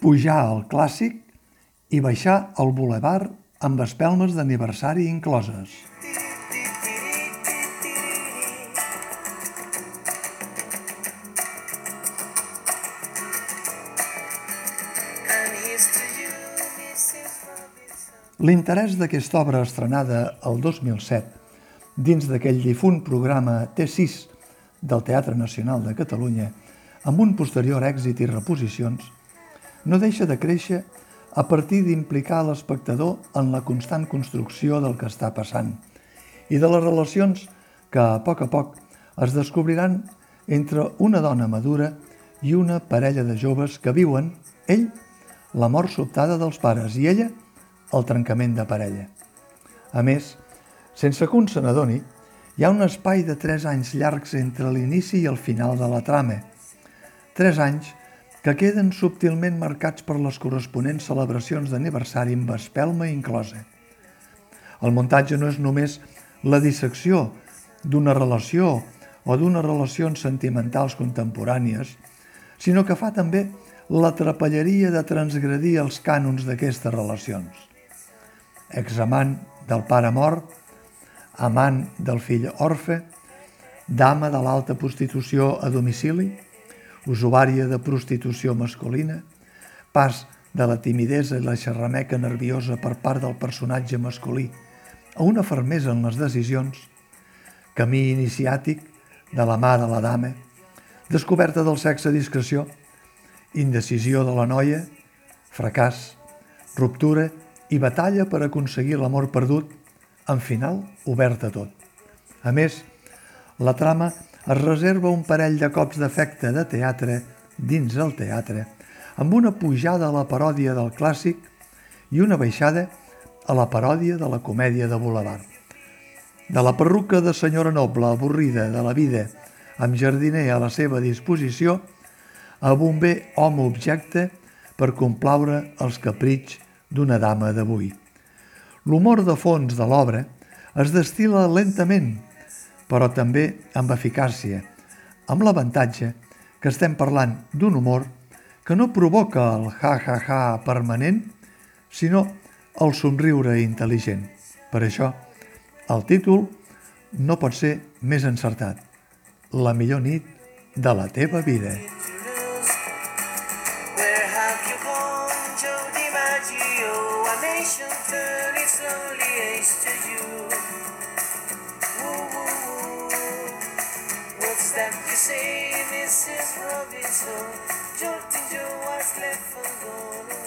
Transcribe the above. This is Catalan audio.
pujar al Clàssic i baixar al Boulevard amb espelmes d'aniversari incloses. L'interès d'aquesta obra estrenada el 2007 dins d'aquell difunt programa T6 del Teatre Nacional de Catalunya amb un posterior èxit i reposicions, no deixa de créixer a partir d'implicar l'espectador en la constant construcció del que està passant i de les relacions que a poc a poc es descobriran entre una dona madura i una parella de joves que viuen, ell, la mort sobtada dels pares i ella, el trencament de parella. A més, sense que un se n'adoni, hi ha un espai de tres anys llargs entre l'inici i el final de la trama. Tres anys que queden subtilment marcats per les corresponents celebracions d'aniversari amb espelma inclosa. El muntatge no és només la dissecció d'una relació o d'unes relacions sentimentals contemporànies, sinó que fa també la trapelleria de transgredir els cànons d'aquestes relacions examant del pare mort, amant del fill orfe, dama de l'alta prostitució a domicili, usuària de prostitució masculina, pas de la timidesa i la xerrameca nerviosa per part del personatge masculí a una fermesa en les decisions, camí iniciàtic de la mà de la dama, descoberta del sexe a discreció, indecisió de la noia, fracàs, ruptura i batalla per aconseguir l'amor perdut, en final obert a tot. A més, la trama es reserva un parell de cops d'efecte de teatre dins el teatre, amb una pujada a la paròdia del clàssic i una baixada a la paròdia de la comèdia de Boulevard. De la perruca de senyora noble avorrida de la vida amb jardiner a la seva disposició, a bomber home objecte per complaure els caprits d'una dama d'avui. L'humor de fons de l'obra es destila lentament, però també amb eficàcia, amb l'avantatge que estem parlant d'un humor que no provoca el ha-ha-ha permanent, sinó el somriure intel·ligent. Per això, el títol no pot ser més encertat. La millor nit de la teva vida. turn its lonely age to you. That you say, Mrs. Robinson? Jolting Joe was left for gone.